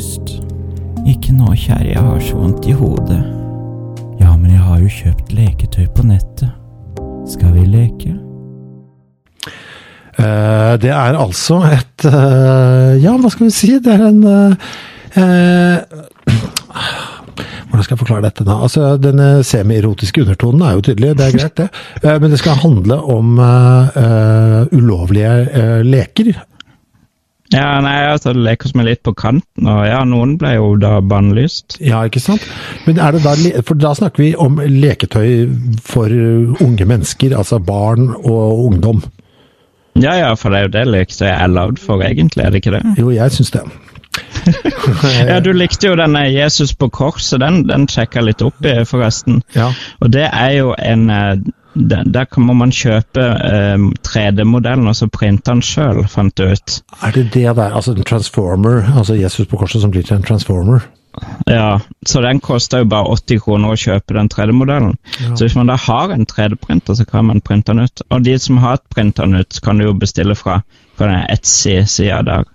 lyst. Ikke nå, kjære, jeg har så vondt i hodet. Ja, men jeg har jo kjøpt leketøy på nettet. Skal vi leke? Uh, det er altså et uh, Ja, hva skal vi si? Det er en uh, Hvordan skal jeg forklare dette, da? Altså, Den semi-erotiske undertonen er jo tydelig, det er greit, det. Men det skal handle om uh, ulovlige uh, leker. Ja, nei, altså, det leker meg litt på kanten, og ja, noen ble jo da bannlyst. Ja, ikke sant? Men er det da, for da snakker vi om leketøy for unge mennesker, altså barn og ungdom. Ja, ja, for det er jo det leketøy er lagd for, egentlig, er det ikke det? Jo, jeg syns det. Ja, du likte jo denne Jesus på korset, den, den sjekka litt opp i, forresten. Ja. Og det er jo en eh, Der, der må man kjøpe eh, 3D-modellen og så printe den sjøl, fant du ut. Er det det der, altså en transformer, altså Jesus på korset som blir til en transformer? Ja, så den koster jo bare 80 kroner å kjøpe den 3D-modellen. Så hvis man da har en 3D-printer, så kan man printe den ut. Og de som har printa den ut, kan du jo bestille fra, fra den Etsy-sida der.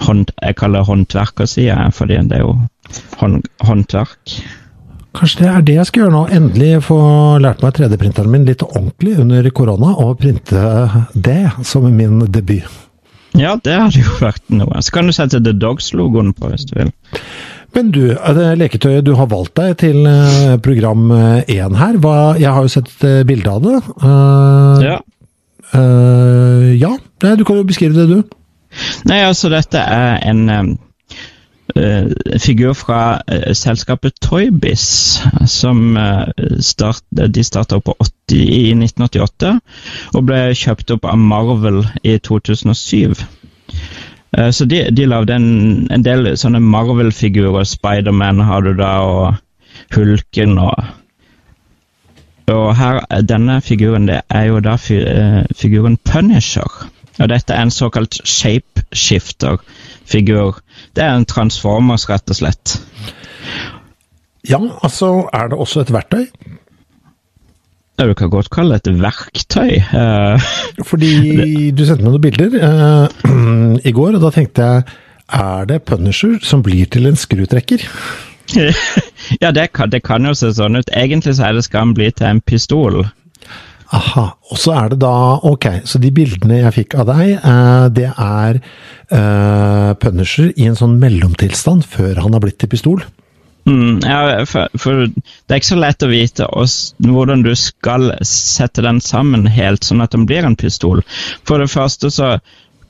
Hånd, jeg kaller det håndverkersida, fordi det er jo hånd, håndverk. Kanskje det er det jeg skal gjøre nå, endelig få lært meg 3D-printeren min litt ordentlig under korona, og printe det som min debut. Ja, det hadde jo vært noe. Så kan du sette The Dogs-logoen på hvis du vil. Men du, det leketøyet du har valgt deg til eh, program 1 her, hva, jeg har jo sett eh, bilde av det. Uh, Ja. Uh, ja, du kan jo beskrive det, du. Nei, altså dette er en eh, figur fra eh, selskapet Toybiz, som eh, start, de starta opp på 80, i 1988 og ble kjøpt opp av Marvel i 2007. Eh, så de, de lagde en, en del sånne Marvel-figurer. Spiderman har du da, og Hulken og og her, denne figuren det er jo da fi, eh, figuren Punisher. Og dette er en såkalt shapeshifter-figur. Det er en Transformers, rett og slett. Ja, altså er det også et verktøy. Ja, Du kan godt kalle det et verktøy. Eh, Fordi du sendte meg noen bilder eh, i går, og da tenkte jeg er det Punisher som blir til en skrutrekker? ja, det kan, det kan jo se sånn ut. Egentlig så er det skal han bli til en pistol. Aha, og så er det da Ok, så de bildene jeg fikk av deg, eh, det er uh, Punisher i en sånn mellomtilstand før han har blitt til pistol. Mm, ja, for, for det er ikke så lett å vite hvordan du skal sette den sammen helt, sånn at den blir en pistol. For det første så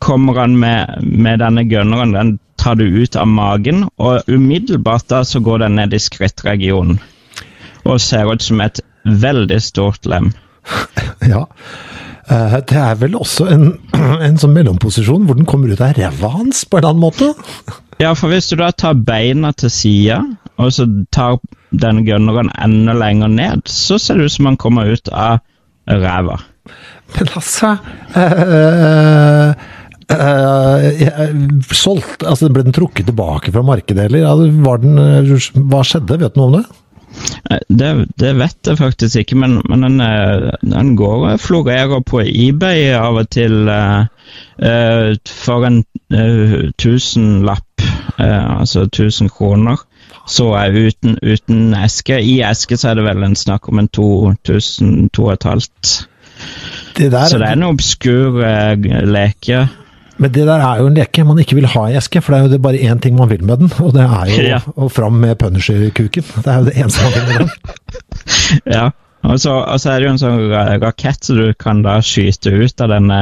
kommer han med, med denne gunneren, den tar du ut av magen, og umiddelbart da så går den ned i skrittregionen. Og ser ut som et veldig stort lem. Ja. Eh, det er vel også en, en sånn mellomposisjon hvor den kommer ut av ræva hans, på en annen måte. Ja, for hvis du da tar beina til sida, og så tar den gunneren enda lenger ned, så ser det ut som han kommer ut av ræva. Men altså øh, øh, Solgt Altså, ble den trukket tilbake fra markedet, eller ja, var den, eh, hva skjedde? Vet du noe om det? Eh, Det, det vet jeg faktisk ikke, men, men den, eh, den går og florerer på eBay av og til uh, eh, for en tusenlapp, uh, altså 1000 kroner. Så er uten, uten eske. I eske så er det vel en snakk om en 2000, 2500. Det der, Så det er en obskur uh, leke. Men det der er jo en leke man ikke vil ha i eske, for det er jo bare én ting man vil med den, og det er jo Ja. å fram med Punisher-kuken. Det er jo det eneste man vil med den. Ja. Og så, og så er det jo en sånn rakett som du kan da skyte ut av denne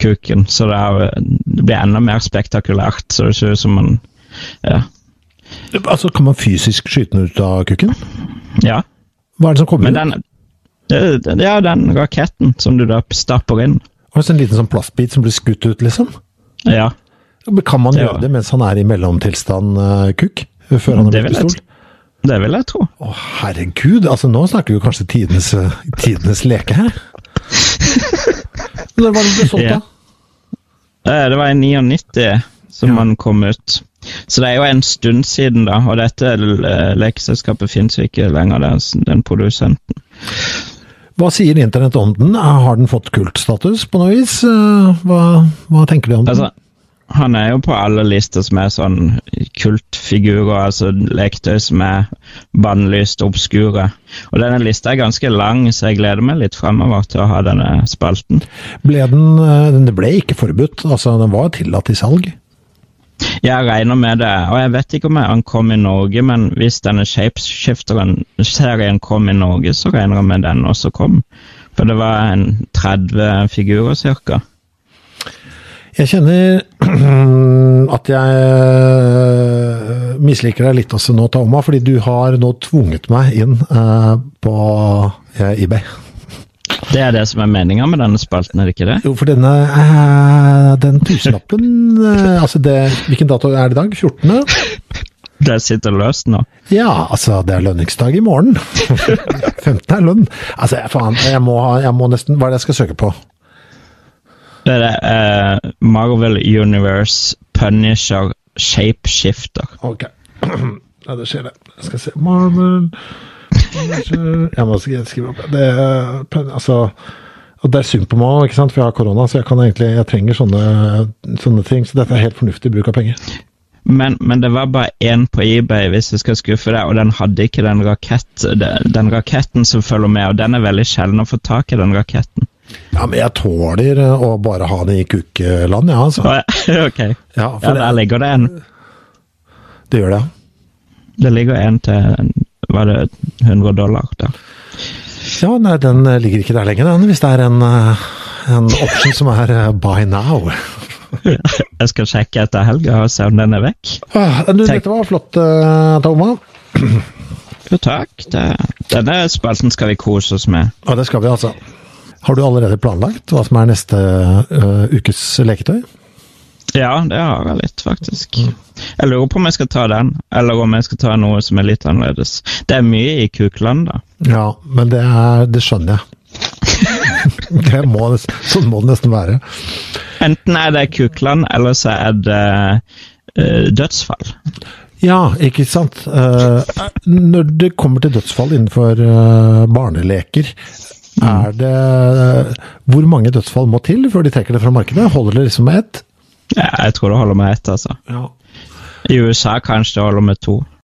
kuken, så det, er, det blir enda mer spektakulært. Så det ser ut som man Ja. Altså, kan man fysisk skyte den ut av kuken? ja. Hva er det som kommer Men ut? den det er den raketten som du da stapper inn. Altså en liten sånn plastbit som blir skutt ut, liksom? Ja. Kan man Det gjøre var- det mens han er i mellomtilstand uh, kuk? Før han har pistol? Det vil jeg tro. Å, herregud! Altså, nå snakker vi kanskje tidenes, tidenes leke her. Når var det ble solgt, Ja. da? Eh, Det var i 99 som Ja. man kom ut. Så det er jo en stund siden, da. Og dette eh, lekeselskapet fins jo ikke lenger, den, den produsenten. Hva sier internett om den? Har den fått kultstatus på noe vis? Eh, Hva, hva tenker du om den? Altså, Han er jo på alle lister som er sånn kultfigurer, altså leketøy som er bannlyst obskure. Og denne lista er ganske lang, så jeg gleder meg litt fremover til å ha denne spalten. Ble den, eh, den ble ikke forbudt, altså den var tillatt i salg? Jeg regner med det, og jeg vet ikke om han kom i Norge, men hvis denne Shapeshifteren-serien kom i Norge, så regner jeg med den også kom. For det var en 30 figurer cirka. Jeg kjenner at jeg eh, misliker deg litt også nå, Taoma, fordi du har nå tvunget meg inn eh, på eh, eBay. Det er det som er meninga med denne spalten, er det ikke det? Jo, for denne uh, den tusenlappen uh, altså det, Hvilken dato er det i dag? 14.? Det sitter løst nå. Ja, altså, det er lønningsdag i morgen. 15 er lønn. Altså, faen, jeg må, jeg må nesten Hva er det jeg skal søke på? Det er det, eh, Marvel Universe Punisher Shapeshifter. Ok. Ja, det skjer det. Jeg skal se Marvel Jeg må skrive opp det. Altså og det er synd på meg òg, for jeg har korona, så jeg, kan egentlig, jeg trenger sånne, sånne ting. Så dette er helt fornuftig bruk av penger. Men, men det var bare én på eBay, hvis jeg skal skuffe deg, og den hadde ikke den rakett, den, den raketten som følger med, og den er veldig sjelden å få tak i, den raketten. Ja, men jeg tåler eh, å bare ha det i kukkeland, ja, altså. ok. Ja, Ja, der ligger det en. det gjør det, ja. Det ligger en til Var det 100 dollar der? Ja, nei, den eh, ligger ikke der lenger, den, hvis det er en, eh, en option som er by buy now. Jeg skal sjekke etter helga og se om den er vekk. Ah, du, Tenk- dette var flott, Toma. Jo, takk. Det, denne spalten skal vi kose oss med. Ja, det skal vi, altså. Har du allerede planlagt hva som er neste uh, ukes leketøy? Ja, det har jeg litt, faktisk. Jeg lurer på om jeg skal ta den, eller om jeg skal ta noe som er litt annerledes. Det er mye i Kukland, da. Ja, men det, er, det skjønner jeg. det må, sånn må det nesten være. Enten er det Kukland, eller så er det uh, dødsfall. Ja, ikke sant. Uh, når det kommer til dødsfall innenfor uh, barneleker, er det Hvor mange dødsfall må til før de trekker det fra markedet? Holder det liksom med ett? Ja, jeg tror det holder med ett, altså. Ja. I USA kanskje det holder med to.